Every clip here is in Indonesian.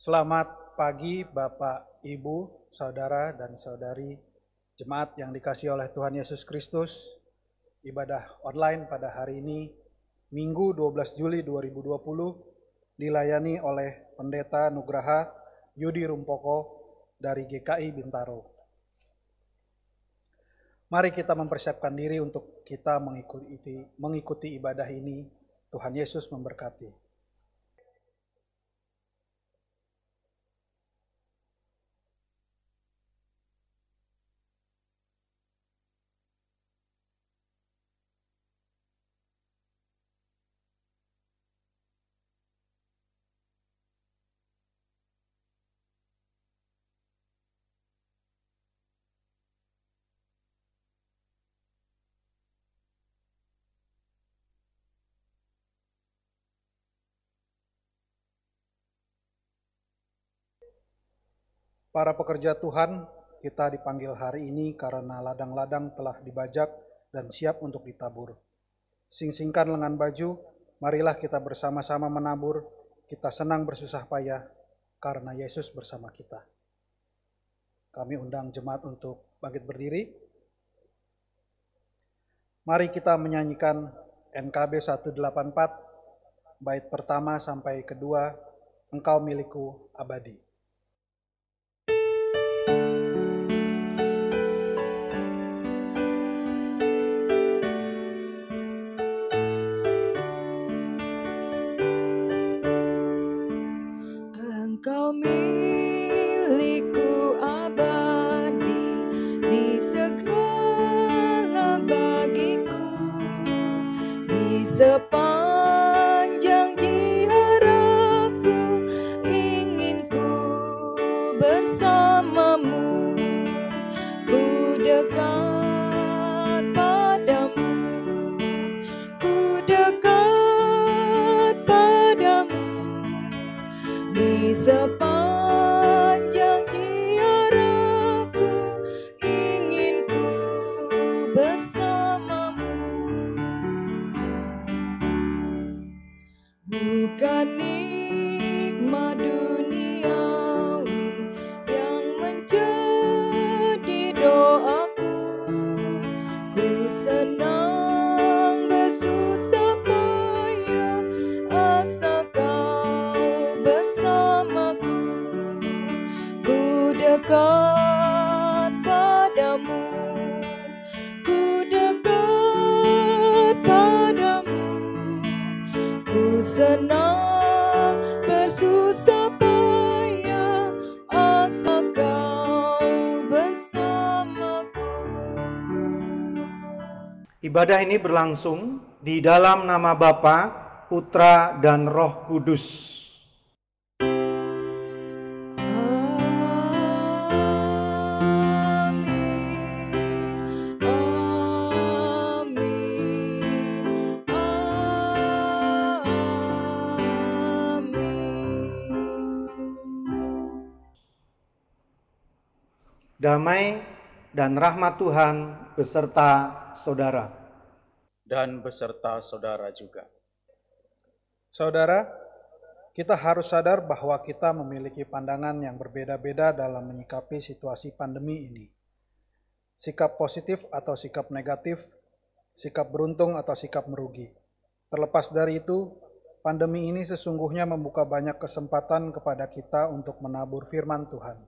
Selamat pagi Bapak, Ibu, Saudara, dan Saudari Jemaat yang dikasih oleh Tuhan Yesus Kristus. Ibadah online pada hari ini, Minggu 12 Juli 2020, dilayani oleh Pendeta Nugraha Yudi Rumpoko dari GKI Bintaro. Mari kita mempersiapkan diri untuk kita mengikuti, mengikuti ibadah ini. Tuhan Yesus memberkati. Para pekerja Tuhan, kita dipanggil hari ini karena ladang-ladang telah dibajak dan siap untuk ditabur. Sing-singkan lengan baju, marilah kita bersama-sama menabur, kita senang bersusah payah karena Yesus bersama kita. Kami undang jemaat untuk bangkit berdiri. Mari kita menyanyikan NKB 184, bait pertama sampai kedua, Engkau milikku abadi. Kau milikku abadi di segala bagiku di sepanjang Ibadah ini berlangsung di dalam nama Bapa, Putra, dan Roh Kudus. Damai dan rahmat Tuhan beserta saudara dan beserta saudara juga. Saudara, kita harus sadar bahwa kita memiliki pandangan yang berbeda-beda dalam menyikapi situasi pandemi ini. Sikap positif atau sikap negatif, sikap beruntung atau sikap merugi. Terlepas dari itu, pandemi ini sesungguhnya membuka banyak kesempatan kepada kita untuk menabur firman Tuhan.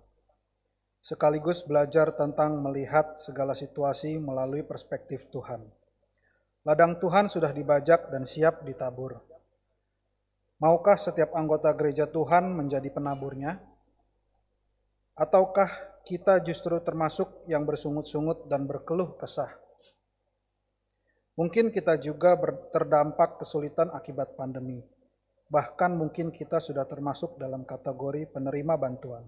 Sekaligus belajar tentang melihat segala situasi melalui perspektif Tuhan. Ladang Tuhan sudah dibajak dan siap ditabur. Maukah setiap anggota gereja Tuhan menjadi penaburnya? Ataukah kita justru termasuk yang bersungut-sungut dan berkeluh kesah? Mungkin kita juga terdampak kesulitan akibat pandemi. Bahkan mungkin kita sudah termasuk dalam kategori penerima bantuan.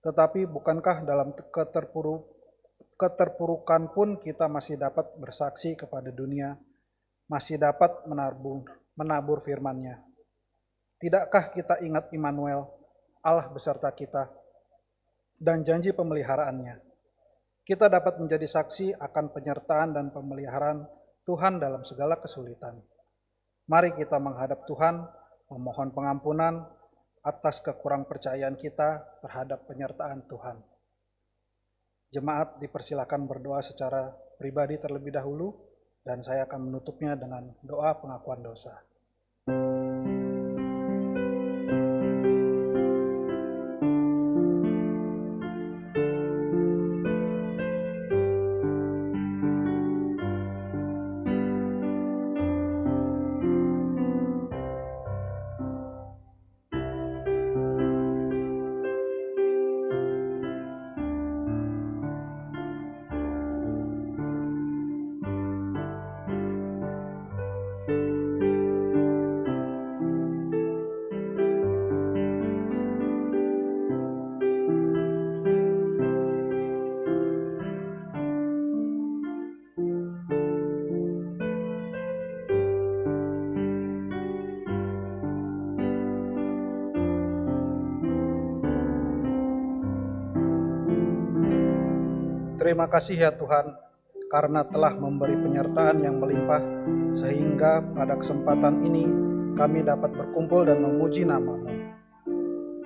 Tetapi bukankah dalam keterpurukan pun kita masih dapat bersaksi kepada dunia, masih dapat menabur, menabur firman-Nya. Tidakkah kita ingat Immanuel, Allah beserta kita, dan janji pemeliharaannya? Kita dapat menjadi saksi akan penyertaan dan pemeliharaan Tuhan dalam segala kesulitan. Mari kita menghadap Tuhan, memohon pengampunan, atas kekurang percayaan kita terhadap penyertaan Tuhan. Jemaat dipersilakan berdoa secara pribadi terlebih dahulu dan saya akan menutupnya dengan doa pengakuan dosa. Terima kasih ya Tuhan, karena telah memberi penyertaan yang melimpah, sehingga pada kesempatan ini kami dapat berkumpul dan memuji namamu.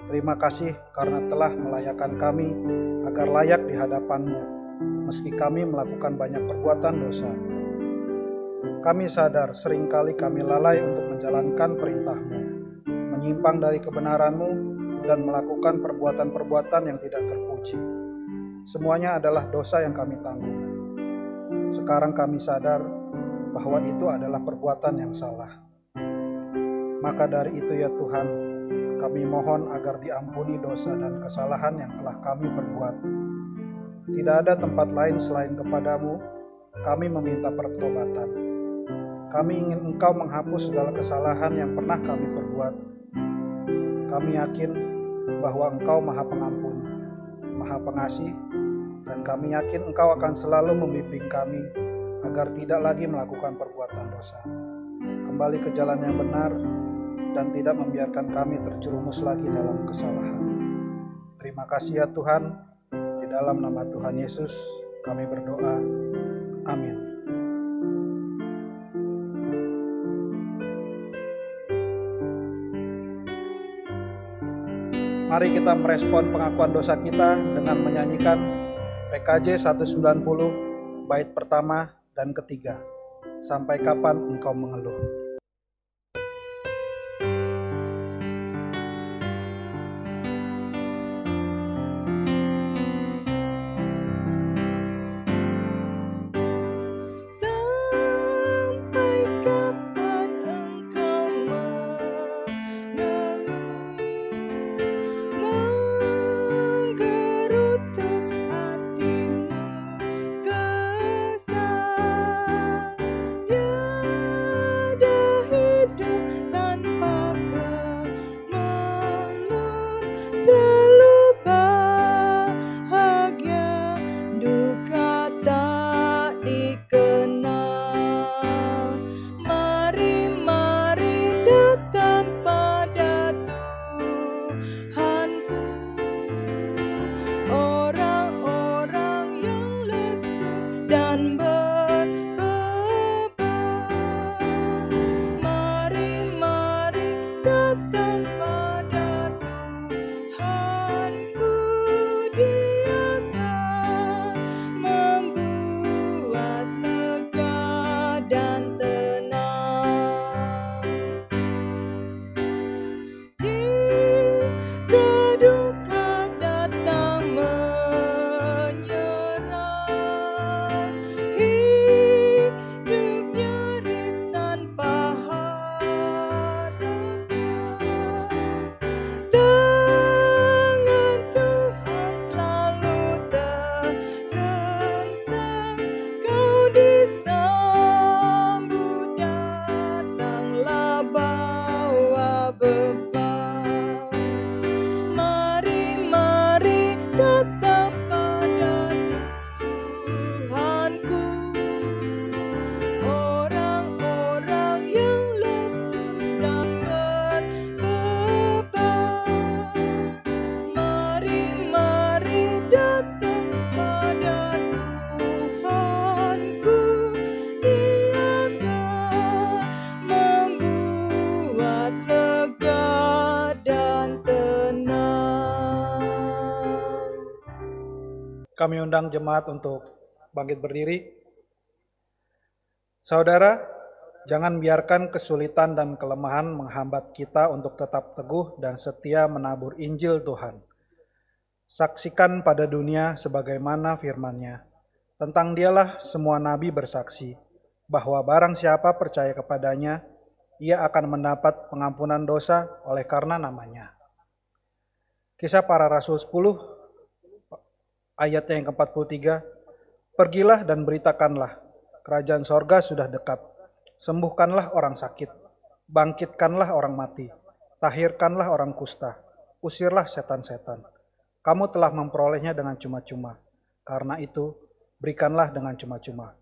Terima kasih karena telah melayakkan kami agar layak di hadapanmu, meski kami melakukan banyak perbuatan dosa. Kami sadar sering kali kami lalai untuk menjalankan perintahmu, menyimpang dari kebenaranmu, dan melakukan perbuatan-perbuatan yang tidak terpuji. Semuanya adalah dosa yang kami tanggung. Sekarang kami sadar bahwa itu adalah perbuatan yang salah. Maka dari itu ya Tuhan, kami mohon agar diampuni dosa dan kesalahan yang telah kami perbuat. Tidak ada tempat lain selain kepadamu, kami meminta pertobatan. Kami ingin Engkau menghapus segala kesalahan yang pernah kami perbuat. Kami yakin bahwa Engkau Maha Pengampun, Maha Pengasih, dan kami yakin Engkau akan selalu membimbing kami agar tidak lagi melakukan perbuatan dosa. Kembali ke jalan yang benar dan tidak membiarkan kami terjerumus lagi dalam kesalahan. Terima kasih ya Tuhan, di dalam nama Tuhan Yesus kami berdoa. Amin. Mari kita merespon pengakuan dosa kita dengan menyanyikan PKJ 190 bait pertama dan ketiga. Sampai kapan engkau mengeluh? Kami undang jemaat untuk bangkit berdiri. Saudara, jangan biarkan kesulitan dan kelemahan menghambat kita untuk tetap teguh dan setia menabur Injil Tuhan. Saksikan pada dunia sebagaimana firman-Nya. Tentang dialah semua nabi bersaksi, bahwa barang siapa percaya kepadanya, ia akan mendapat pengampunan dosa oleh karena namanya. Kisah para Rasul 10 ayatnya yang ke-43, Pergilah dan beritakanlah, kerajaan sorga sudah dekat. Sembuhkanlah orang sakit, bangkitkanlah orang mati, tahirkanlah orang kusta, usirlah setan-setan. Kamu telah memperolehnya dengan cuma-cuma. Karena itu, berikanlah dengan cuma-cuma.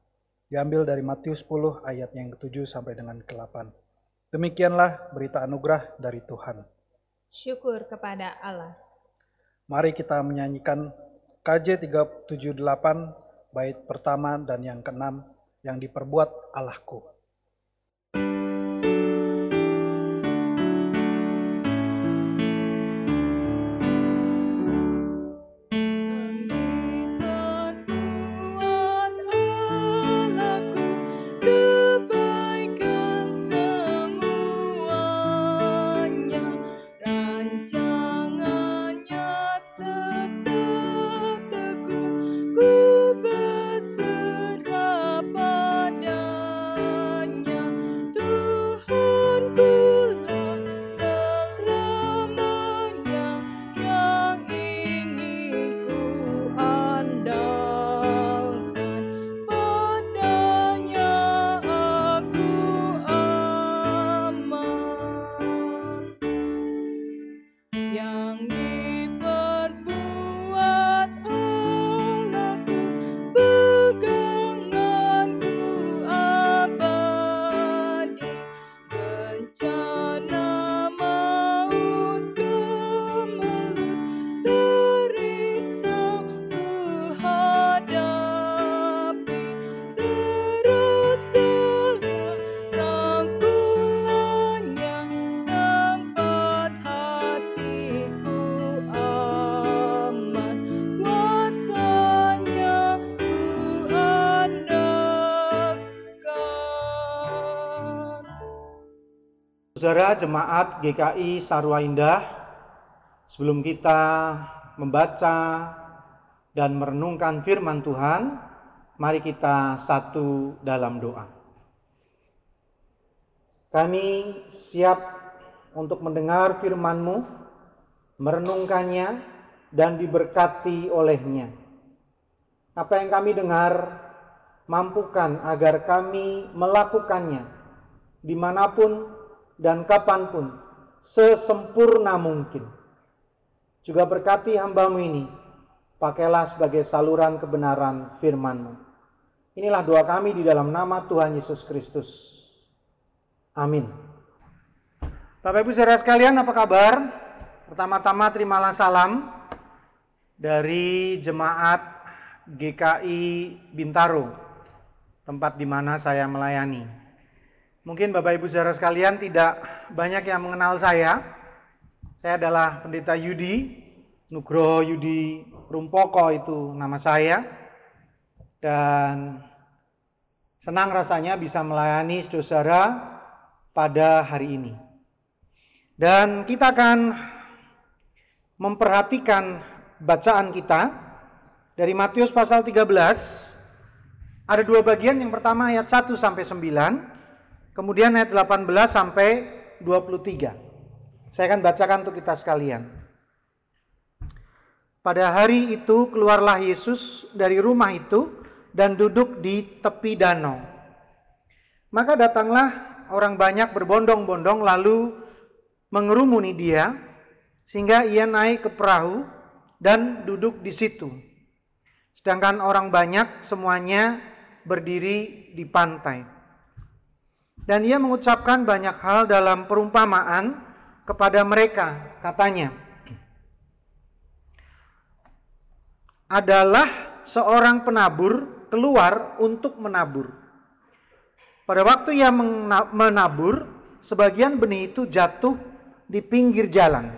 Diambil dari Matius 10 ayat yang ke-7 sampai dengan ke-8. Demikianlah berita anugerah dari Tuhan. Syukur kepada Allah. Mari kita menyanyikan KJ 378 bait pertama dan yang keenam yang diperbuat Allahku. Saudara jemaat GKI Sarwa Indah, sebelum kita membaca dan merenungkan firman Tuhan, mari kita satu dalam doa. Kami siap untuk mendengar firman-Mu, merenungkannya, dan diberkati olehnya. Apa yang kami dengar, mampukan agar kami melakukannya di mana pun dan kapan pun sesempurna mungkin. Juga berkati hambamu ini, pakailah sebagai saluran kebenaran firmanmu. Inilah doa kami di dalam nama Tuhan Yesus Kristus. Amin. Bapak Ibu saudara sekalian apa kabar? Pertama-tama terimalah salam dari jemaat GKI Bintaro, tempat di mana saya melayani. Mungkin Bapak Ibu saudara sekalian tidak banyak yang mengenal saya. Saya adalah Pendeta Yudi, Nugroho Yudi Rumpoko itu nama saya. Dan senang rasanya bisa melayani saudara pada hari ini. Dan kita akan memperhatikan bacaan kita dari Matius pasal 13. Ada dua bagian, yang pertama ayat 1 sampai 9 Kemudian ayat 18 sampai 23. Saya akan bacakan untuk kita sekalian. Pada hari itu keluarlah Yesus dari rumah itu dan duduk di tepi danau. Maka datanglah orang banyak berbondong-bondong lalu mengerumuni dia sehingga ia naik ke perahu dan duduk di situ. Sedangkan orang banyak semuanya berdiri di pantai. Dan ia mengucapkan banyak hal dalam perumpamaan kepada mereka, katanya. Adalah seorang penabur keluar untuk menabur. Pada waktu ia menabur, sebagian benih itu jatuh di pinggir jalan.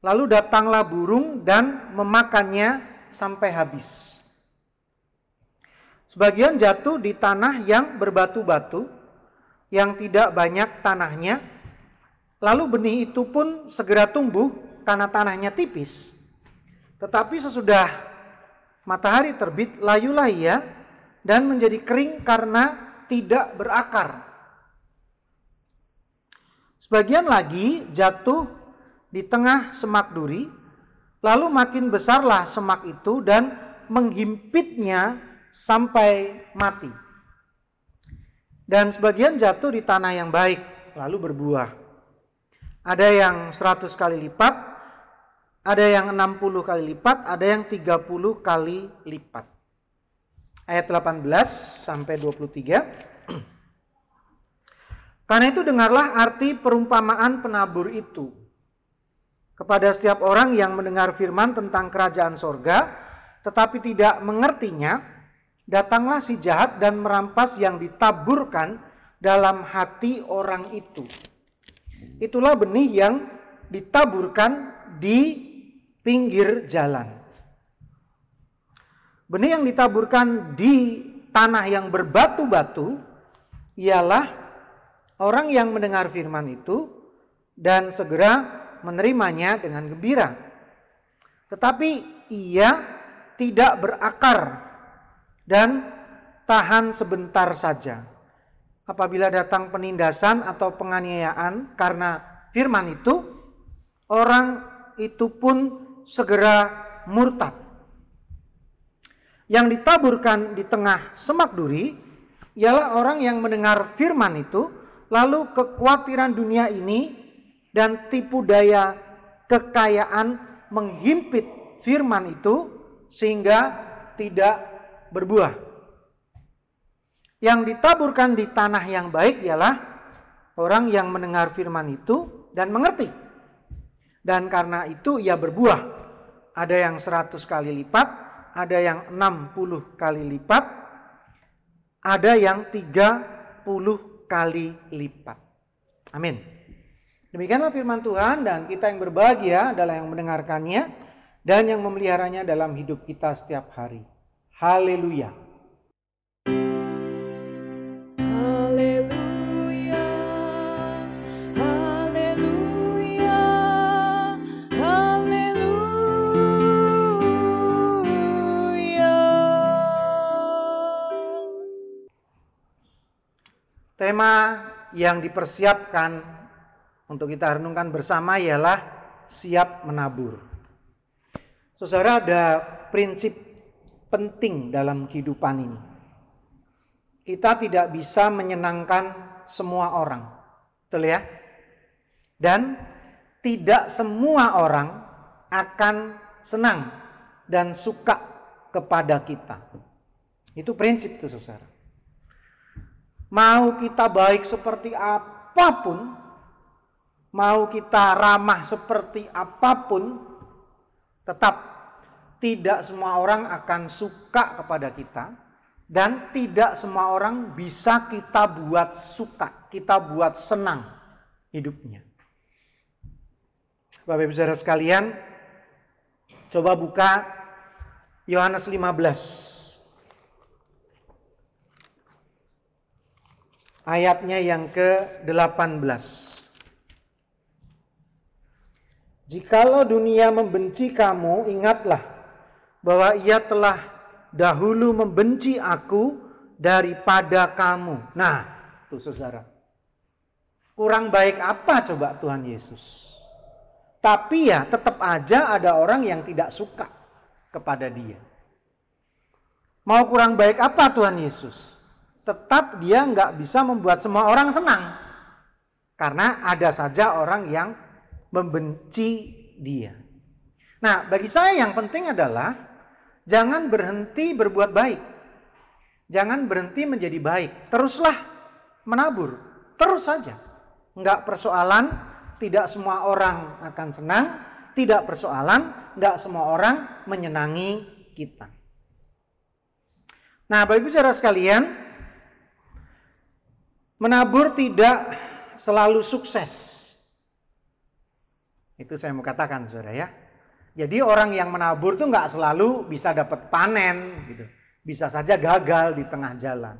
Lalu datanglah burung dan memakannya sampai habis. Sebagian jatuh di tanah yang berbatu-batu, yang tidak banyak tanahnya, lalu benih itu pun segera tumbuh karena tanahnya tipis. Tetapi sesudah matahari terbit, layulah ia dan menjadi kering karena tidak berakar. Sebagian lagi jatuh di tengah semak duri, lalu makin besarlah semak itu dan menghimpitnya sampai mati. Dan sebagian jatuh di tanah yang baik, lalu berbuah. Ada yang 100 kali lipat, ada yang 60 kali lipat, ada yang 30 kali lipat. Ayat 18 sampai 23. Karena itu dengarlah arti perumpamaan penabur itu. Kepada setiap orang yang mendengar firman tentang kerajaan sorga, tetapi tidak mengertinya, datanglah si jahat dan merampas yang ditaburkan dalam hati orang itu. Itulah benih yang ditaburkan di pinggir jalan. Benih yang ditaburkan di tanah yang berbatu-batu ialah orang yang mendengar firman itu dan segera menerimanya dengan gembira. Tetapi ia tidak berakar dan tahan sebentar saja. Apabila datang penindasan atau penganiayaan karena firman itu, orang itu pun segera murtad. Yang ditaburkan di tengah semak duri ialah orang yang mendengar firman itu, lalu kekhawatiran dunia ini dan tipu daya kekayaan menghimpit firman itu sehingga tidak berbuah. Yang ditaburkan di tanah yang baik ialah orang yang mendengar firman itu dan mengerti. Dan karena itu ia berbuah. Ada yang seratus kali lipat, ada yang enam puluh kali lipat, ada yang tiga puluh kali lipat. Amin. Demikianlah firman Tuhan dan kita yang berbahagia adalah yang mendengarkannya dan yang memeliharanya dalam hidup kita setiap hari. Haleluya. Haleluya. Haleluya. Haleluya. Tema yang dipersiapkan untuk kita renungkan bersama ialah siap menabur. Saudara ada prinsip penting dalam kehidupan ini. Kita tidak bisa menyenangkan semua orang. Betul ya? Dan tidak semua orang akan senang dan suka kepada kita. Itu prinsip itu saudara. Mau kita baik seperti apa pun, mau kita ramah seperti apa pun, tetap tidak semua orang akan suka kepada kita dan tidak semua orang bisa kita buat suka, kita buat senang hidupnya. Bapak Ibu Saudara sekalian, coba buka Yohanes 15. Ayatnya yang ke-18. Jikalau dunia membenci kamu, ingatlah bahwa ia telah dahulu membenci aku daripada kamu. Nah, tuh saudara. Kurang baik apa coba Tuhan Yesus? Tapi ya tetap aja ada orang yang tidak suka kepada dia. Mau kurang baik apa Tuhan Yesus? Tetap dia nggak bisa membuat semua orang senang. Karena ada saja orang yang membenci dia. Nah, bagi saya yang penting adalah Jangan berhenti berbuat baik. Jangan berhenti menjadi baik. Teruslah menabur. Terus saja. Enggak persoalan, tidak semua orang akan senang. Tidak persoalan, enggak semua orang menyenangi kita. Nah, Bapak Ibu saudara sekalian, menabur tidak selalu sukses. Itu saya mau katakan, saudara ya. Jadi orang yang menabur tuh nggak selalu bisa dapat panen gitu. Bisa saja gagal di tengah jalan.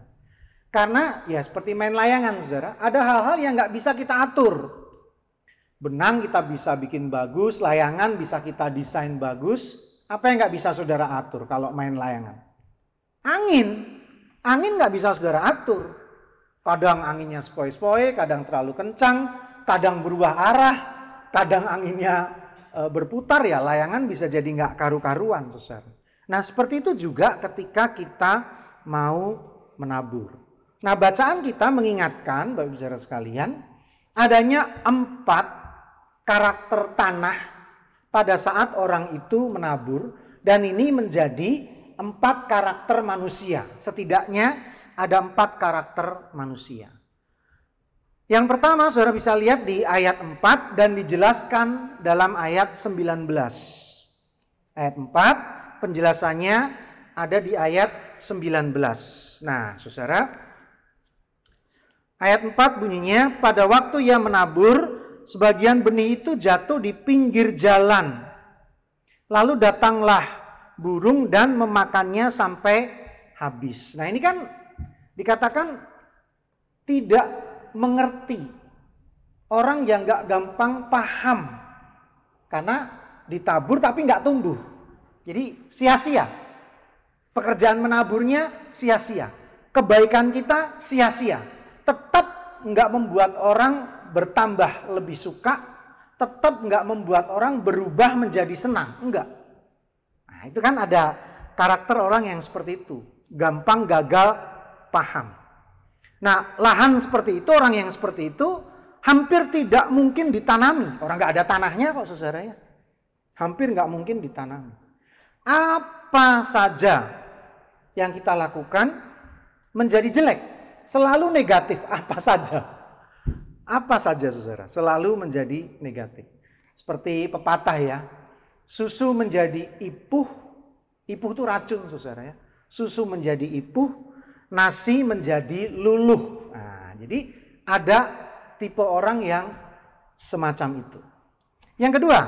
Karena ya seperti main layangan saudara, ada hal-hal yang nggak bisa kita atur. Benang kita bisa bikin bagus, layangan bisa kita desain bagus. Apa yang nggak bisa saudara atur kalau main layangan? Angin. Angin nggak bisa saudara atur. Kadang anginnya sepoi-sepoi, kadang terlalu kencang, kadang berubah arah, kadang anginnya berputar ya layangan bisa jadi nggak karu-karuan saudara. Nah seperti itu juga ketika kita mau menabur. Nah bacaan kita mengingatkan Bapak Bicara sekalian adanya empat karakter tanah pada saat orang itu menabur dan ini menjadi empat karakter manusia. Setidaknya ada empat karakter manusia. Yang pertama saudara bisa lihat di ayat 4 dan dijelaskan dalam ayat 19. Ayat 4 penjelasannya ada di ayat 19. Nah saudara ayat 4 bunyinya pada waktu ia menabur sebagian benih itu jatuh di pinggir jalan. Lalu datanglah burung dan memakannya sampai habis. Nah ini kan dikatakan tidak mengerti. Orang yang gak gampang paham. Karena ditabur tapi gak tumbuh. Jadi sia-sia. Pekerjaan menaburnya sia-sia. Kebaikan kita sia-sia. Tetap nggak membuat orang bertambah lebih suka. Tetap nggak membuat orang berubah menjadi senang. Enggak. Nah itu kan ada karakter orang yang seperti itu. Gampang gagal paham. Nah, lahan seperti itu, orang yang seperti itu hampir tidak mungkin ditanami. Orang nggak ada tanahnya kok saudara ya. Hampir nggak mungkin ditanami. Apa saja yang kita lakukan menjadi jelek. Selalu negatif, apa saja. Apa saja saudara, selalu menjadi negatif. Seperti pepatah ya, susu menjadi ipuh, ipuh itu racun saudara ya. Susu menjadi ipuh, nasi menjadi luluh. Nah, jadi ada tipe orang yang semacam itu. Yang kedua,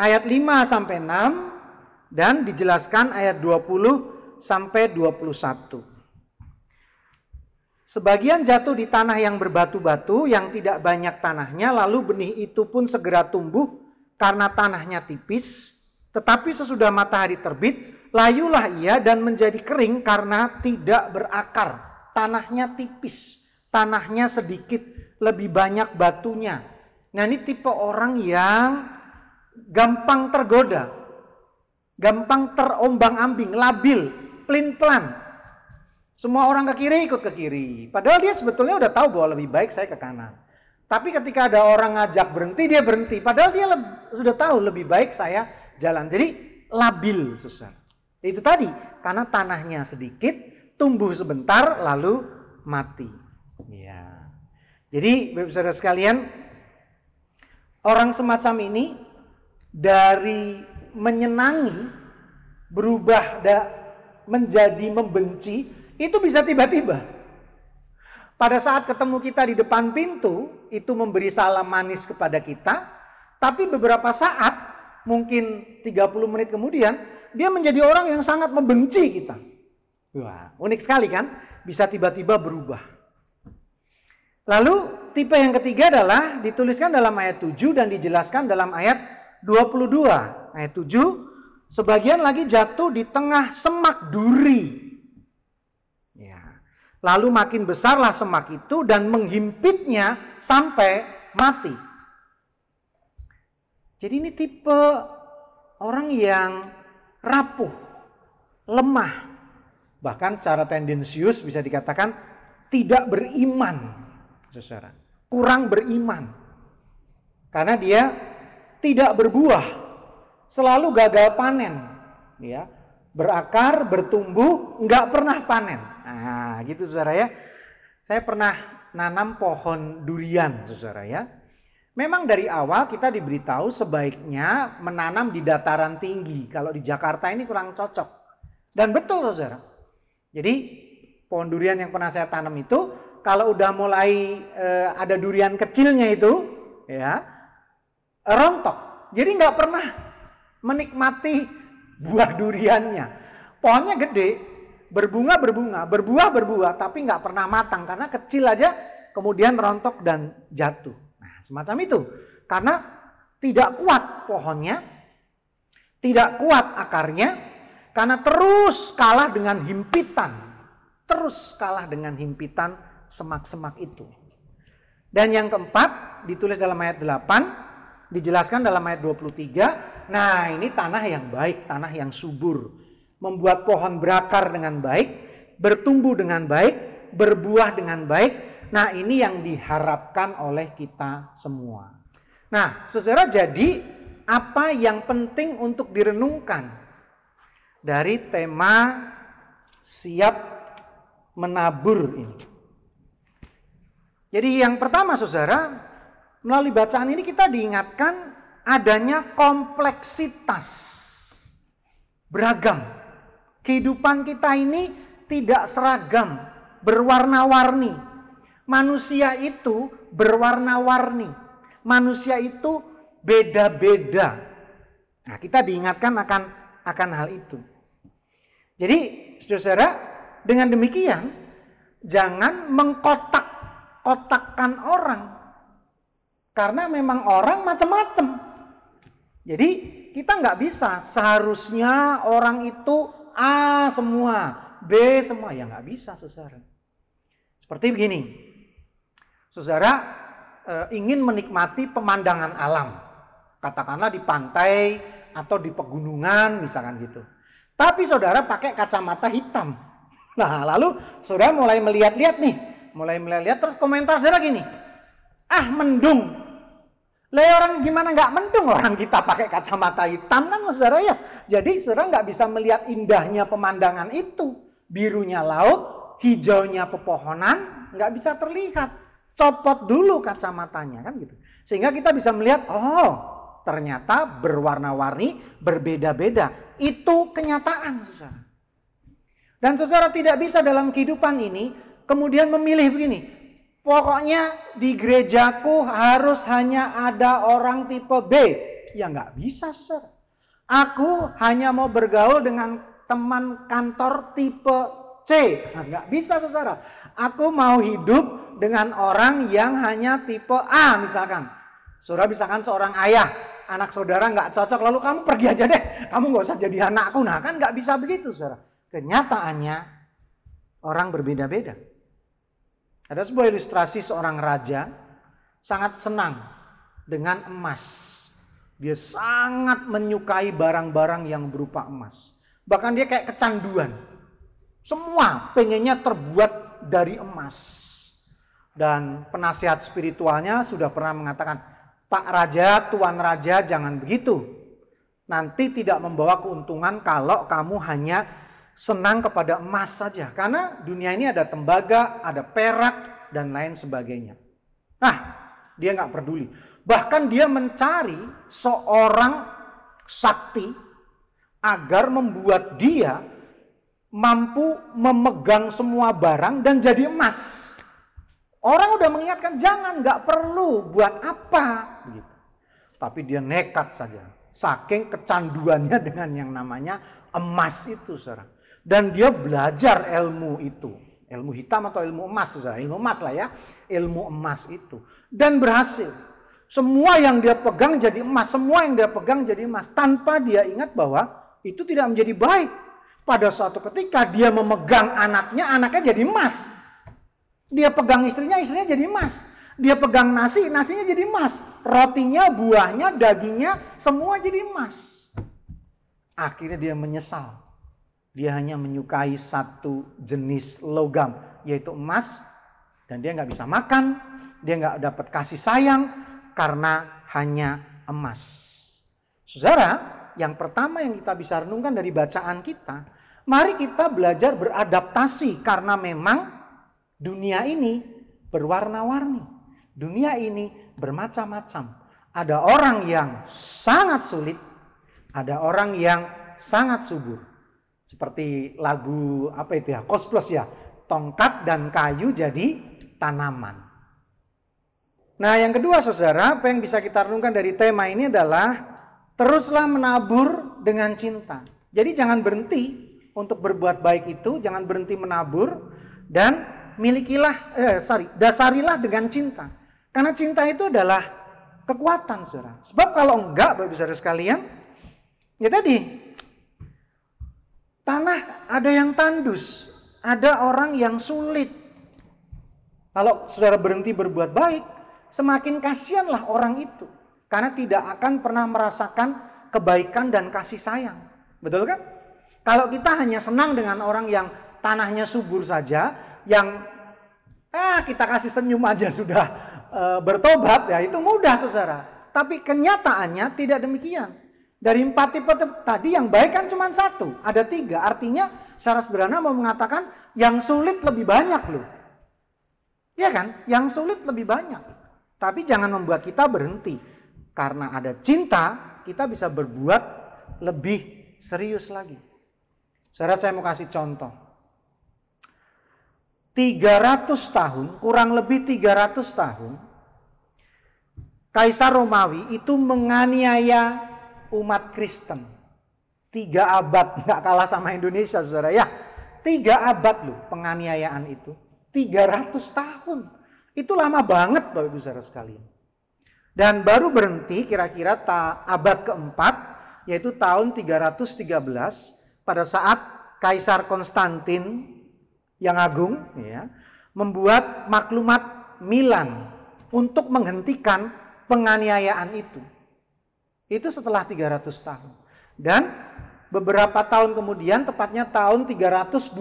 ayat 5 sampai 6 dan dijelaskan ayat 20 sampai 21. Sebagian jatuh di tanah yang berbatu-batu yang tidak banyak tanahnya lalu benih itu pun segera tumbuh karena tanahnya tipis tetapi sesudah matahari terbit layulah ia dan menjadi kering karena tidak berakar. Tanahnya tipis, tanahnya sedikit, lebih banyak batunya. Nah ini tipe orang yang gampang tergoda, gampang terombang ambing, labil, pelin-pelan. Semua orang ke kiri ikut ke kiri. Padahal dia sebetulnya udah tahu bahwa lebih baik saya ke kanan. Tapi ketika ada orang ngajak berhenti, dia berhenti. Padahal dia sudah tahu lebih baik saya jalan. Jadi labil, susah. Itu tadi, karena tanahnya sedikit, tumbuh sebentar, lalu mati. Ya. Jadi, saudara sekalian, orang semacam ini dari menyenangi berubah da, menjadi membenci itu bisa tiba-tiba. Pada saat ketemu kita di depan pintu, itu memberi salam manis kepada kita, tapi beberapa saat, mungkin 30 menit kemudian, dia menjadi orang yang sangat membenci kita. Wah, unik sekali kan? Bisa tiba-tiba berubah. Lalu tipe yang ketiga adalah dituliskan dalam ayat 7 dan dijelaskan dalam ayat 22. Ayat 7, sebagian lagi jatuh di tengah semak duri. Ya. Lalu makin besarlah semak itu dan menghimpitnya sampai mati. Jadi ini tipe orang yang rapuh, lemah, bahkan secara tendensius bisa dikatakan tidak beriman, saudara, kurang beriman, karena dia tidak berbuah, selalu gagal panen, ya, berakar, bertumbuh, nggak pernah panen. Nah, gitu saudara ya. Saya pernah nanam pohon durian, saudara ya. Memang dari awal kita diberitahu sebaiknya menanam di dataran tinggi. Kalau di Jakarta ini kurang cocok. Dan betul saudara. Jadi pohon durian yang pernah saya tanam itu kalau udah mulai e, ada durian kecilnya itu ya rontok. Jadi nggak pernah menikmati buah duriannya. Pohonnya gede, berbunga berbunga, berbuah berbuah, tapi nggak pernah matang karena kecil aja, kemudian rontok dan jatuh. Nah, semacam itu. Karena tidak kuat pohonnya, tidak kuat akarnya, karena terus kalah dengan himpitan. Terus kalah dengan himpitan semak-semak itu. Dan yang keempat, ditulis dalam ayat 8, dijelaskan dalam ayat 23, nah ini tanah yang baik, tanah yang subur. Membuat pohon berakar dengan baik, bertumbuh dengan baik, berbuah dengan baik. Nah ini yang diharapkan oleh kita semua. Nah saudara jadi apa yang penting untuk direnungkan dari tema siap menabur ini. Jadi yang pertama saudara, melalui bacaan ini kita diingatkan adanya kompleksitas. Beragam. Kehidupan kita ini tidak seragam, berwarna-warni. Manusia itu berwarna-warni. Manusia itu beda-beda. Nah, kita diingatkan akan akan hal itu. Jadi, saudara, dengan demikian jangan mengkotak kotakkan orang. Karena memang orang macam-macam. Jadi kita nggak bisa seharusnya orang itu A semua, B semua. Ya nggak bisa saudara. Seperti begini. Saudara e, ingin menikmati pemandangan alam. Katakanlah di pantai atau di pegunungan misalkan gitu. Tapi saudara pakai kacamata hitam. Nah lalu saudara mulai melihat-lihat nih. Mulai melihat terus komentar saudara gini. Ah mendung. Lah orang gimana nggak mendung? Orang kita pakai kacamata hitam kan saudara ya. Jadi saudara nggak bisa melihat indahnya pemandangan itu. Birunya laut hijaunya pepohonan nggak bisa terlihat copot dulu kacamatanya kan gitu sehingga kita bisa melihat oh ternyata berwarna-warni berbeda-beda itu kenyataan saudara dan saudara tidak bisa dalam kehidupan ini kemudian memilih begini, pokoknya di gerejaku harus hanya ada orang tipe B. Ya nggak bisa, saudara. Aku hanya mau bergaul dengan teman kantor tipe C. Nah, nggak bisa, saudara. Aku mau hidup dengan orang yang hanya tipe A, misalkan. Saudara misalkan seorang ayah, anak saudara nggak cocok, lalu kamu pergi aja deh. Kamu nggak usah jadi anakku. Nah kan nggak bisa begitu, saudara. Kenyataannya orang berbeda-beda. Ada sebuah ilustrasi seorang raja sangat senang dengan emas. Dia sangat menyukai barang-barang yang berupa emas. Bahkan dia kayak kecanduan. Semua pengennya terbuat dari emas. Dan penasihat spiritualnya sudah pernah mengatakan, Pak Raja, Tuan Raja jangan begitu. Nanti tidak membawa keuntungan kalau kamu hanya senang kepada emas saja. Karena dunia ini ada tembaga, ada perak, dan lain sebagainya. Nah, dia nggak peduli. Bahkan dia mencari seorang sakti agar membuat dia mampu memegang semua barang dan jadi emas. Orang udah mengingatkan jangan, nggak perlu, buat apa? Gitu. Tapi dia nekat saja, saking kecanduannya dengan yang namanya emas itu, saudara. Dan dia belajar ilmu itu. Ilmu hitam atau ilmu emas, saudara. Ilmu emas lah ya. Ilmu emas itu. Dan berhasil. Semua yang dia pegang jadi emas. Semua yang dia pegang jadi emas. Tanpa dia ingat bahwa itu tidak menjadi baik. Pada suatu ketika dia memegang anaknya, anaknya jadi emas. Dia pegang istrinya, istrinya jadi emas. Dia pegang nasi, nasinya jadi emas. Rotinya, buahnya, dagingnya, semua jadi emas. Akhirnya dia menyesal dia hanya menyukai satu jenis logam, yaitu emas. Dan dia nggak bisa makan, dia nggak dapat kasih sayang karena hanya emas. Saudara, yang pertama yang kita bisa renungkan dari bacaan kita, mari kita belajar beradaptasi karena memang dunia ini berwarna-warni. Dunia ini bermacam-macam. Ada orang yang sangat sulit, ada orang yang sangat subur. Seperti lagu apa itu ya? Kos plus ya. Tongkat dan kayu jadi tanaman. Nah, yang kedua Saudara, apa yang bisa kita renungkan dari tema ini adalah teruslah menabur dengan cinta. Jadi jangan berhenti untuk berbuat baik itu, jangan berhenti menabur dan milikilah, eh, sorry, dasarilah dengan cinta. Karena cinta itu adalah kekuatan, saudara. Sebab kalau enggak, bapak saudara sekalian, ya tadi tanah ada yang tandus, ada orang yang sulit. Kalau saudara berhenti berbuat baik, semakin kasihanlah orang itu. Karena tidak akan pernah merasakan kebaikan dan kasih sayang. Betul kan? Kalau kita hanya senang dengan orang yang tanahnya subur saja, yang ah kita kasih senyum aja sudah e, bertobat ya itu mudah saudara. Tapi kenyataannya tidak demikian. Dari empat tipe tadi yang baik kan cuma satu, ada tiga. Artinya secara sederhana mau mengatakan yang sulit lebih banyak loh. Ya kan? Yang sulit lebih banyak. Tapi jangan membuat kita berhenti. Karena ada cinta, kita bisa berbuat lebih serius lagi. Saudara saya mau kasih contoh. 300 tahun, kurang lebih 300 tahun, Kaisar Romawi itu menganiaya umat Kristen. Tiga abad, nggak kalah sama Indonesia saudara ya. Tiga abad loh penganiayaan itu. 300 tahun. Itu lama banget Bapak Ibu saudara sekalian. Dan baru berhenti kira-kira abad keempat, yaitu tahun 313, pada saat Kaisar Konstantin yang agung ya, membuat maklumat Milan untuk menghentikan penganiayaan itu. Itu setelah 300 tahun. Dan beberapa tahun kemudian, tepatnya tahun 325,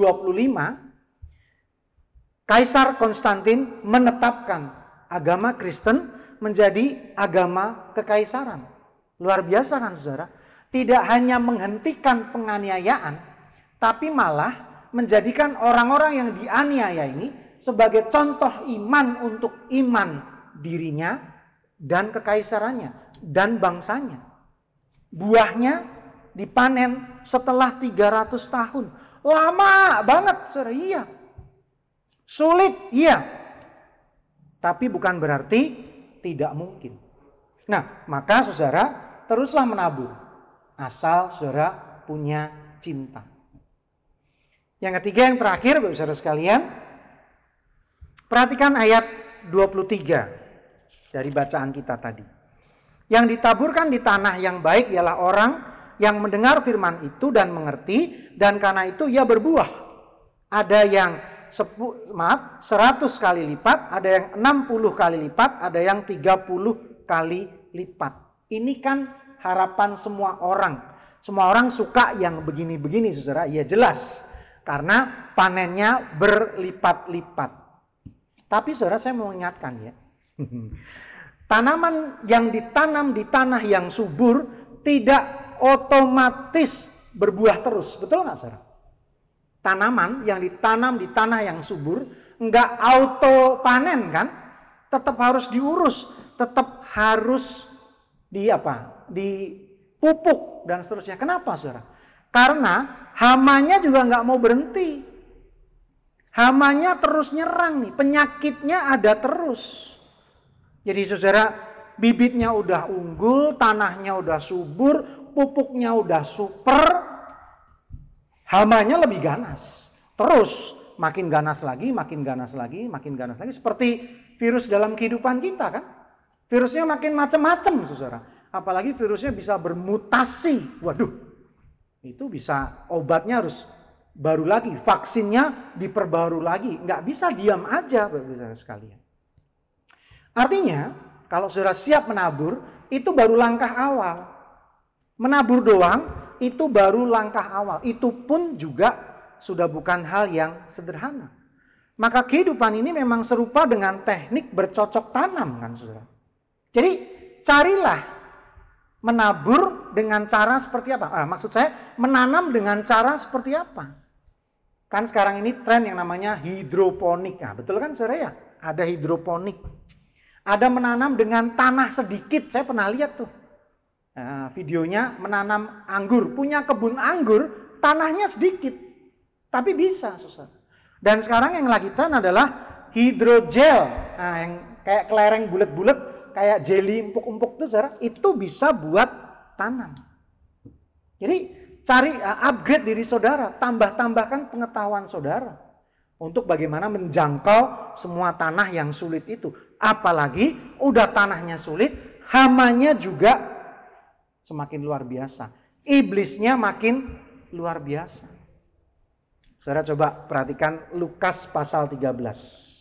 Kaisar Konstantin menetapkan agama Kristen menjadi agama kekaisaran. Luar biasa kan saudara? Tidak hanya menghentikan penganiayaan, tapi malah menjadikan orang-orang yang dianiaya ini sebagai contoh iman untuk iman dirinya dan kekaisarannya dan bangsanya. Buahnya dipanen setelah 300 tahun. Lama banget, saudara. Iya. Sulit, iya. Tapi bukan berarti tidak mungkin. Nah, maka saudara teruslah menabur. Asal saudara punya cinta. Yang ketiga yang terakhir Bapak Saudara sekalian, perhatikan ayat 23 dari bacaan kita tadi. Yang ditaburkan di tanah yang baik ialah orang yang mendengar firman itu dan mengerti dan karena itu ia berbuah. Ada yang sepu, maaf, 100 kali lipat, ada yang 60 kali lipat, ada yang 30 kali lipat. Ini kan harapan semua orang. Semua orang suka yang begini-begini, saudara. Iya jelas. Karena panennya berlipat-lipat. Tapi saudara saya mau ingatkan ya. Tanaman yang ditanam di tanah yang subur tidak otomatis berbuah terus. Betul nggak saudara? tanaman yang ditanam di tanah yang subur nggak auto panen kan? Tetap harus diurus, tetap harus di apa? Dipupuk dan seterusnya. Kenapa, saudara? Karena hamanya juga nggak mau berhenti. Hamanya terus nyerang nih, penyakitnya ada terus. Jadi saudara, bibitnya udah unggul, tanahnya udah subur, pupuknya udah super, Hamanya lebih ganas. Terus makin ganas lagi, makin ganas lagi, makin ganas lagi. Seperti virus dalam kehidupan kita kan. Virusnya makin macam-macam, saudara. Apalagi virusnya bisa bermutasi. Waduh, itu bisa obatnya harus baru lagi. Vaksinnya diperbaru lagi. Nggak bisa diam aja, saudara sekalian. Artinya, kalau saudara siap menabur, itu baru langkah awal. Menabur doang itu baru langkah awal. Itu pun juga sudah bukan hal yang sederhana. Maka kehidupan ini memang serupa dengan teknik bercocok tanam kan saudara. Jadi carilah menabur dengan cara seperti apa? Ah, maksud saya menanam dengan cara seperti apa? Kan sekarang ini tren yang namanya hidroponik. Nah, betul kan saudara ya? Ada hidroponik. Ada menanam dengan tanah sedikit. Saya pernah lihat tuh. Nah, videonya menanam anggur, punya kebun anggur, tanahnya sedikit, tapi bisa, susah. Dan sekarang yang lagi tren adalah hidrogel, nah, yang kayak kelereng bulat-bulat, kayak jelly empuk-empuk itu, saudara, itu bisa buat tanam. Jadi cari uh, upgrade diri saudara, tambah-tambahkan pengetahuan saudara untuk bagaimana menjangkau semua tanah yang sulit itu. Apalagi udah tanahnya sulit, hamanya juga semakin luar biasa. Iblisnya makin luar biasa. Saudara coba perhatikan Lukas pasal 13.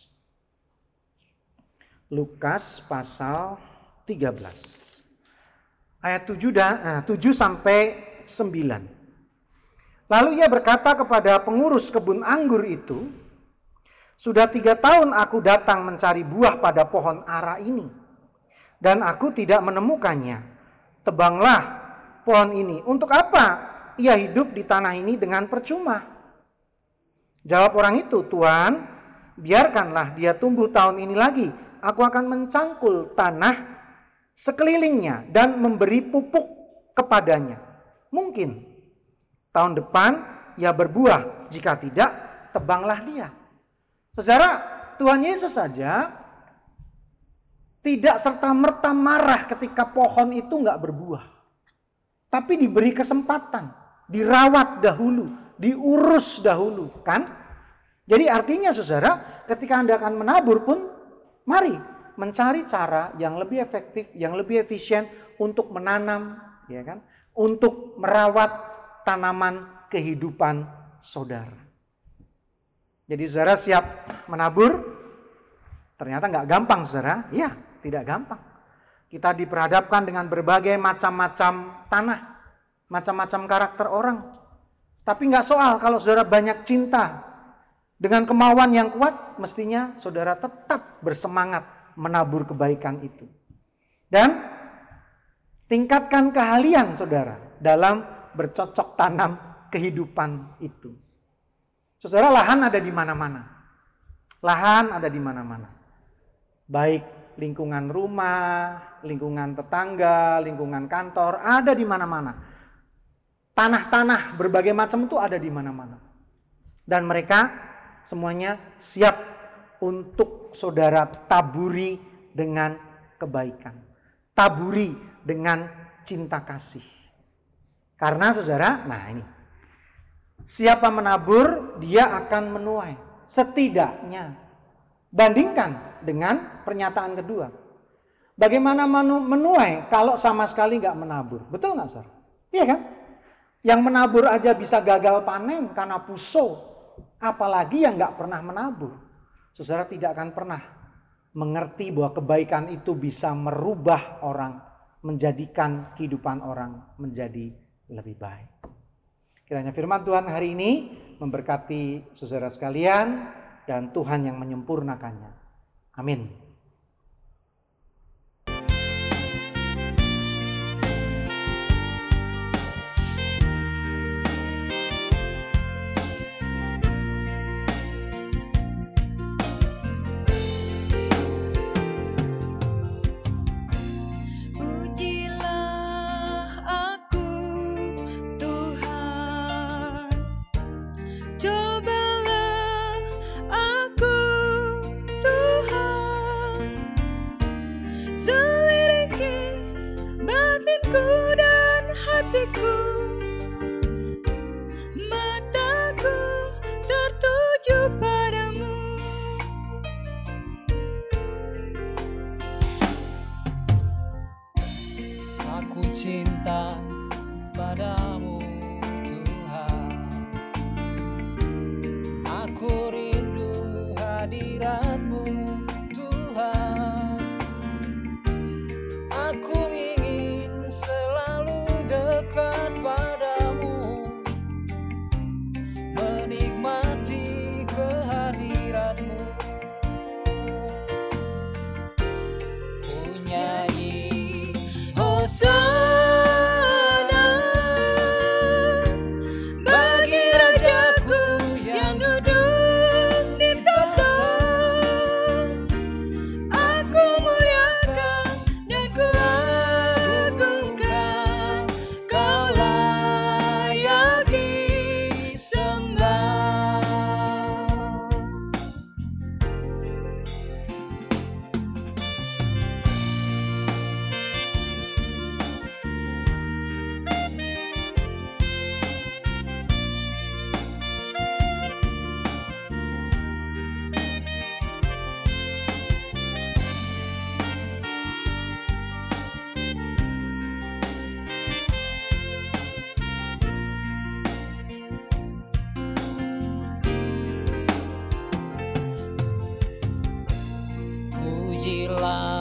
Lukas pasal 13. Ayat 7, dan, 7 eh, sampai 9. Lalu ia berkata kepada pengurus kebun anggur itu, Sudah tiga tahun aku datang mencari buah pada pohon ara ini, dan aku tidak menemukannya. Tebanglah pohon ini. Untuk apa ia hidup di tanah ini dengan percuma? Jawab orang itu, Tuhan, biarkanlah dia tumbuh tahun ini lagi aku akan mencangkul tanah sekelilingnya dan memberi pupuk kepadanya. Mungkin tahun depan ia berbuah, jika tidak tebanglah dia. Saudara, Tuhan Yesus saja tidak serta-merta marah ketika pohon itu nggak berbuah. Tapi diberi kesempatan, dirawat dahulu, diurus dahulu, kan? Jadi artinya saudara, ketika Anda akan menabur pun Mari mencari cara yang lebih efektif, yang lebih efisien untuk menanam, ya kan? Untuk merawat tanaman kehidupan saudara. Jadi saudara siap menabur? Ternyata nggak gampang saudara. Ya, tidak gampang. Kita diperhadapkan dengan berbagai macam-macam tanah, macam-macam karakter orang. Tapi nggak soal kalau saudara banyak cinta, dengan kemauan yang kuat, mestinya saudara tetap bersemangat menabur kebaikan itu. Dan tingkatkan keahlian saudara dalam bercocok tanam kehidupan itu. Saudara, lahan ada di mana-mana. Lahan ada di mana-mana. Baik lingkungan rumah, lingkungan tetangga, lingkungan kantor, ada di mana-mana. Tanah-tanah berbagai macam itu ada di mana-mana. Dan mereka semuanya siap untuk saudara taburi dengan kebaikan. Taburi dengan cinta kasih. Karena saudara, nah ini. Siapa menabur, dia akan menuai. Setidaknya. Bandingkan dengan pernyataan kedua. Bagaimana menuai kalau sama sekali nggak menabur? Betul nggak, Sir? Iya kan? Yang menabur aja bisa gagal panen karena puso, Apalagi yang nggak pernah menabur. Saudara tidak akan pernah mengerti bahwa kebaikan itu bisa merubah orang, menjadikan kehidupan orang menjadi lebih baik. Kiranya firman Tuhan hari ini memberkati saudara sekalian dan Tuhan yang menyempurnakannya. Amin. Love.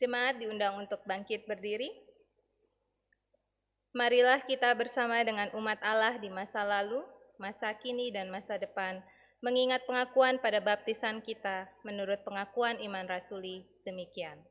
Jemaat diundang untuk bangkit berdiri. Marilah kita bersama dengan umat Allah di masa lalu, masa kini, dan masa depan, mengingat pengakuan pada baptisan kita menurut pengakuan iman rasuli demikian.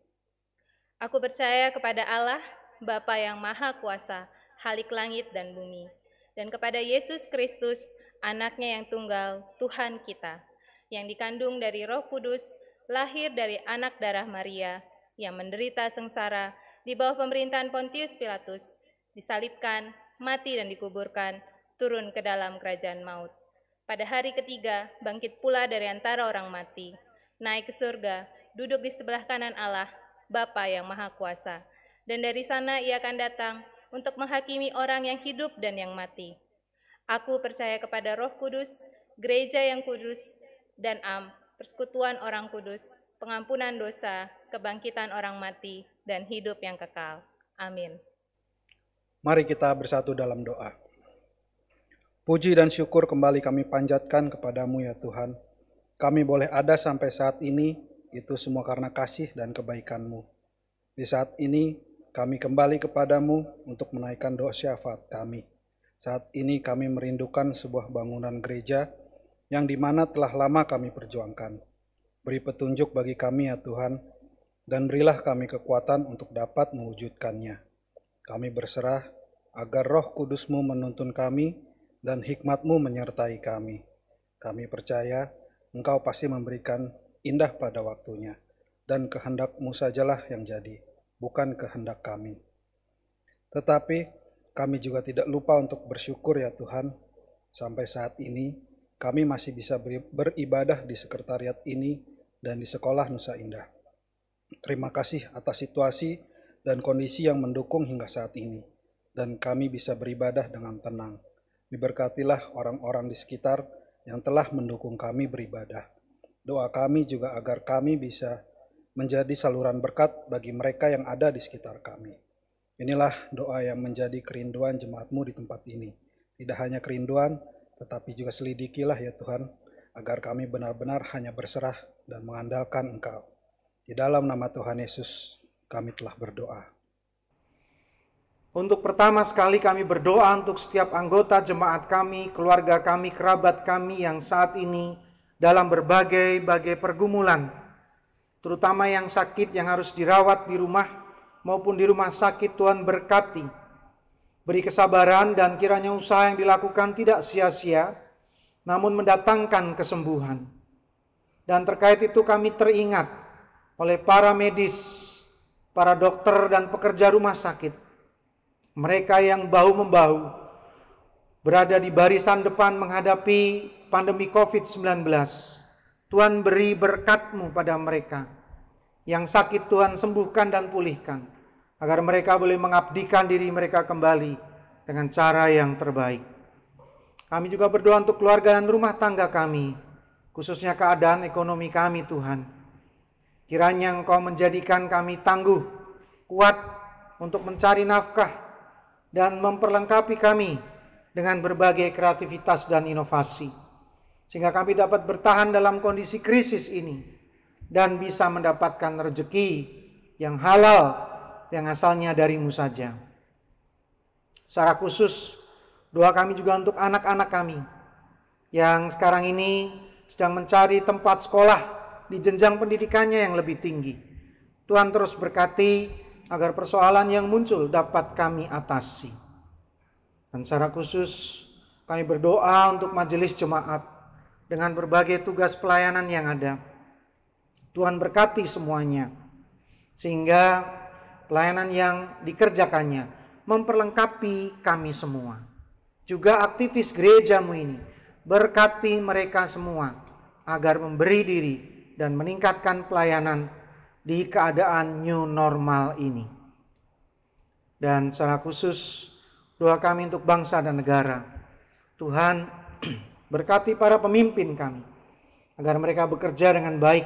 Aku percaya kepada Allah, Bapa yang Maha Kuasa, Halik langit dan bumi, dan kepada Yesus Kristus, anaknya yang tunggal, Tuhan kita, yang dikandung dari roh kudus, lahir dari anak darah Maria, yang menderita sengsara di bawah pemerintahan Pontius Pilatus, disalibkan, mati dan dikuburkan, turun ke dalam kerajaan maut. Pada hari ketiga, bangkit pula dari antara orang mati, naik ke surga, duduk di sebelah kanan Allah, Bapa yang Maha Kuasa. Dan dari sana ia akan datang untuk menghakimi orang yang hidup dan yang mati. Aku percaya kepada roh kudus, gereja yang kudus, dan am, persekutuan orang kudus, pengampunan dosa, kebangkitan orang mati, dan hidup yang kekal. Amin. Mari kita bersatu dalam doa. Puji dan syukur kembali kami panjatkan kepadamu ya Tuhan. Kami boleh ada sampai saat ini, itu semua karena kasih dan kebaikanmu. Di saat ini, kami kembali kepadamu untuk menaikkan doa syafaat kami. Saat ini kami merindukan sebuah bangunan gereja yang di mana telah lama kami perjuangkan. Beri petunjuk bagi kami ya Tuhan, dan berilah kami kekuatan untuk dapat mewujudkannya. Kami berserah agar roh kudusmu menuntun kami dan hikmatmu menyertai kami. Kami percaya engkau pasti memberikan indah pada waktunya, dan kehendakmu sajalah yang jadi, bukan kehendak kami. Tetapi kami juga tidak lupa untuk bersyukur ya Tuhan, sampai saat ini kami masih bisa beri- beribadah di sekretariat ini dan di sekolah Nusa Indah. Terima kasih atas situasi dan kondisi yang mendukung hingga saat ini, dan kami bisa beribadah dengan tenang. Diberkatilah orang-orang di sekitar yang telah mendukung kami beribadah. Doa kami juga agar kami bisa menjadi saluran berkat bagi mereka yang ada di sekitar kami. Inilah doa yang menjadi kerinduan jemaatmu di tempat ini. Tidak hanya kerinduan, tetapi juga selidikilah ya Tuhan, agar kami benar-benar hanya berserah dan mengandalkan Engkau. Di dalam nama Tuhan Yesus, kami telah berdoa. Untuk pertama sekali kami berdoa untuk setiap anggota jemaat kami, keluarga kami, kerabat kami yang saat ini dalam berbagai-bagai pergumulan. Terutama yang sakit yang harus dirawat di rumah maupun di rumah sakit Tuhan berkati. Beri kesabaran dan kiranya usaha yang dilakukan tidak sia-sia, namun mendatangkan kesembuhan. Dan terkait itu kami teringat oleh para medis, para dokter dan pekerja rumah sakit. Mereka yang bahu-membahu berada di barisan depan menghadapi pandemi COVID-19. Tuhan beri berkat-Mu pada mereka. Yang sakit Tuhan sembuhkan dan pulihkan. Agar mereka boleh mengabdikan diri mereka kembali dengan cara yang terbaik. Kami juga berdoa untuk keluarga dan rumah tangga kami, khususnya keadaan ekonomi kami Tuhan. Kiranya Engkau menjadikan kami tangguh, kuat untuk mencari nafkah dan memperlengkapi kami dengan berbagai kreativitas dan inovasi. Sehingga kami dapat bertahan dalam kondisi krisis ini dan bisa mendapatkan rezeki yang halal yang asalnya darimu saja. Secara khusus Doa kami juga untuk anak-anak kami yang sekarang ini sedang mencari tempat sekolah di jenjang pendidikannya yang lebih tinggi. Tuhan terus berkati agar persoalan yang muncul dapat kami atasi. Dan secara khusus kami berdoa untuk majelis jemaat dengan berbagai tugas pelayanan yang ada. Tuhan berkati semuanya sehingga pelayanan yang dikerjakannya memperlengkapi kami semua juga aktivis gerejamu ini. Berkati mereka semua agar memberi diri dan meningkatkan pelayanan di keadaan new normal ini. Dan secara khusus doa kami untuk bangsa dan negara. Tuhan berkati para pemimpin kami agar mereka bekerja dengan baik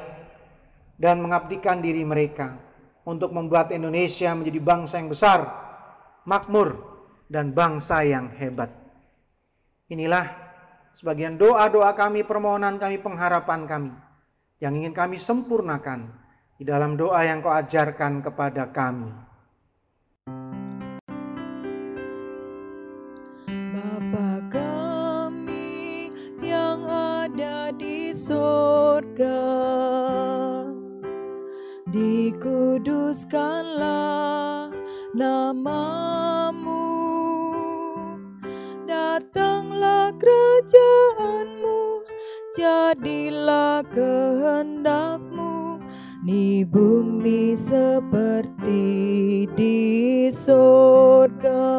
dan mengabdikan diri mereka untuk membuat Indonesia menjadi bangsa yang besar, makmur, dan bangsa yang hebat. Inilah sebagian doa-doa kami, permohonan kami, pengharapan kami yang ingin kami sempurnakan di dalam doa yang kau ajarkan kepada kami. Bapa di sorga, dikuduskanlah namamu, datanglah kerajaanmu, jadilah kehendakmu di bumi seperti di sorga.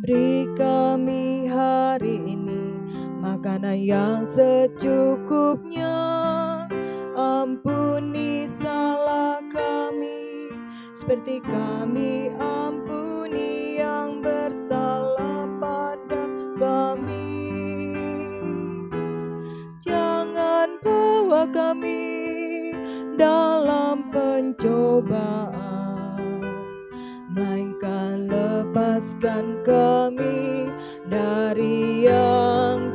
Beri kami hari ini makanan yang secukupnya. Ampuni salah kami seperti kami ampuni yang bersalah pada kami. Jangan bawa kami dalam pencobaan, melainkan lepaskan kami dari yang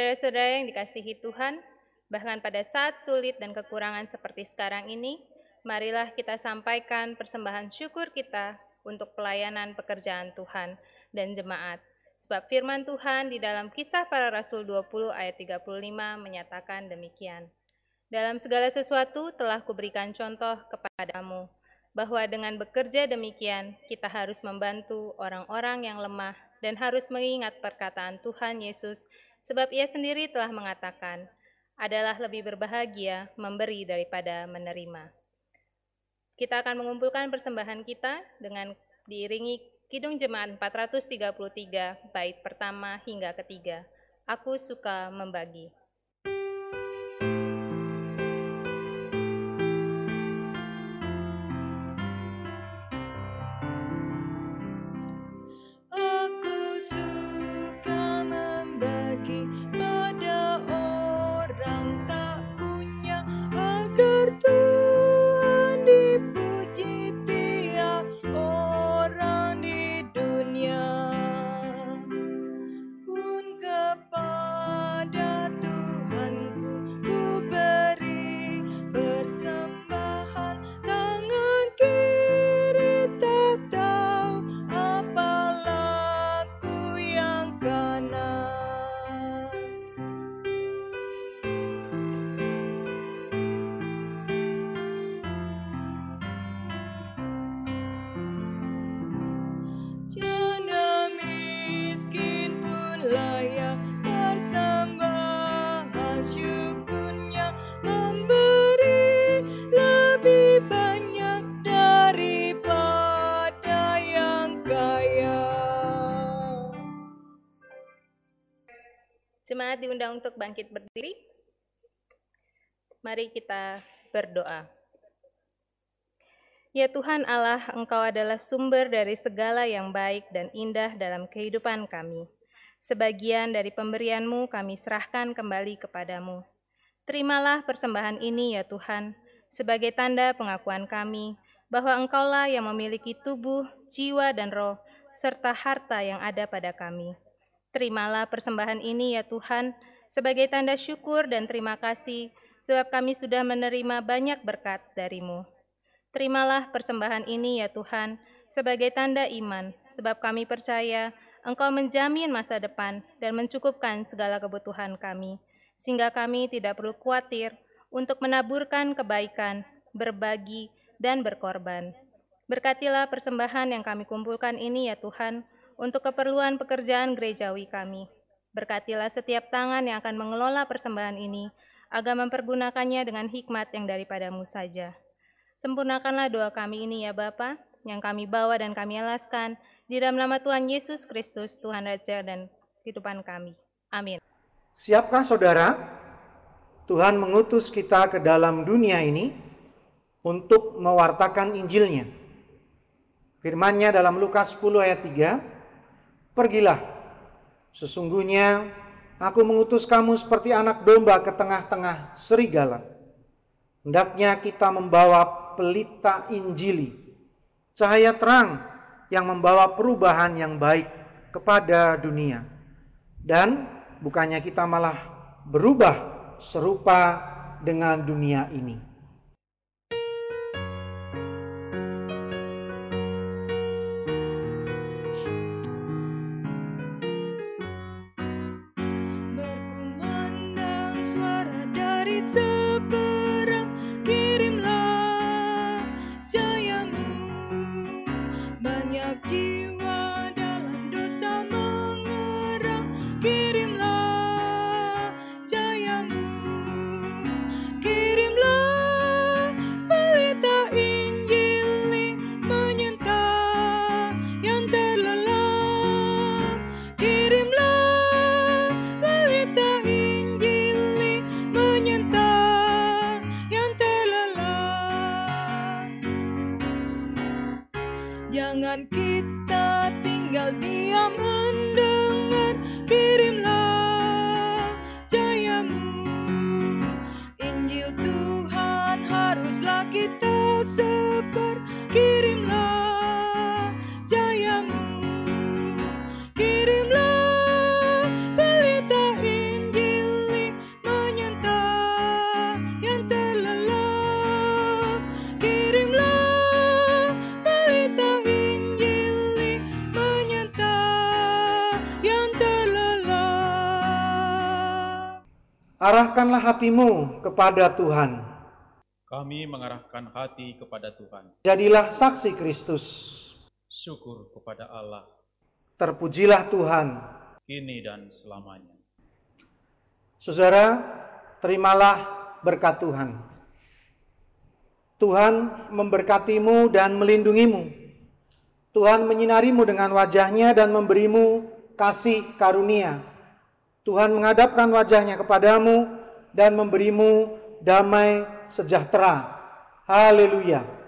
Saudara-saudara yang dikasihi Tuhan, bahkan pada saat sulit dan kekurangan seperti sekarang ini, marilah kita sampaikan persembahan syukur kita untuk pelayanan pekerjaan Tuhan dan jemaat. Sebab firman Tuhan di dalam kisah para rasul 20 ayat 35 menyatakan demikian. Dalam segala sesuatu telah kuberikan contoh kepadamu, bahwa dengan bekerja demikian kita harus membantu orang-orang yang lemah dan harus mengingat perkataan Tuhan Yesus Sebab ia sendiri telah mengatakan, adalah lebih berbahagia memberi daripada menerima. Kita akan mengumpulkan persembahan kita dengan diiringi Kidung Jemaat 433 bait pertama hingga ketiga. Aku suka membagi. Jemaat diundang untuk bangkit berdiri. Mari kita berdoa. Ya Tuhan Allah, Engkau adalah sumber dari segala yang baik dan indah dalam kehidupan kami. Sebagian dari pemberian-Mu kami serahkan kembali kepadamu. Terimalah persembahan ini ya Tuhan, sebagai tanda pengakuan kami bahwa Engkaulah yang memiliki tubuh, jiwa, dan roh, serta harta yang ada pada kami. Terimalah persembahan ini ya Tuhan, sebagai tanda syukur dan terima kasih, sebab kami sudah menerima banyak berkat darimu. Terimalah persembahan ini ya Tuhan, sebagai tanda iman, sebab kami percaya Engkau menjamin masa depan dan mencukupkan segala kebutuhan kami, sehingga kami tidak perlu khawatir untuk menaburkan kebaikan, berbagi, dan berkorban. Berkatilah persembahan yang kami kumpulkan ini ya Tuhan, untuk keperluan pekerjaan gerejawi kami. Berkatilah setiap tangan yang akan mengelola persembahan ini, agar mempergunakannya dengan hikmat yang daripadamu saja. Sempurnakanlah doa kami ini ya Bapa, yang kami bawa dan kami alaskan di dalam nama Tuhan Yesus Kristus, Tuhan Raja dan kehidupan kami. Amin. Siapkah saudara? Tuhan mengutus kita ke dalam dunia ini untuk mewartakan Injilnya. Firman-Nya dalam Lukas 10 ayat 3, Pergilah, sesungguhnya aku mengutus kamu seperti anak domba ke tengah-tengah serigala. Hendaknya kita membawa pelita Injili, cahaya terang yang membawa perubahan yang baik kepada dunia. Dan bukannya kita malah berubah serupa dengan dunia ini. Arahkanlah hatimu kepada Tuhan. Kami mengarahkan hati kepada Tuhan. Jadilah saksi Kristus. Syukur kepada Allah, Terpujilah Tuhan. kini dan selamanya. Saudara, terimalah berkat Tuhan. Tuhan memberkatimu dan melindungimu. Tuhan menyinarimu dengan wajahnya dan memberimu kasih karunia. Tuhan menghadapkan wajahnya kepadamu dan memberimu damai sejahtera. Haleluya.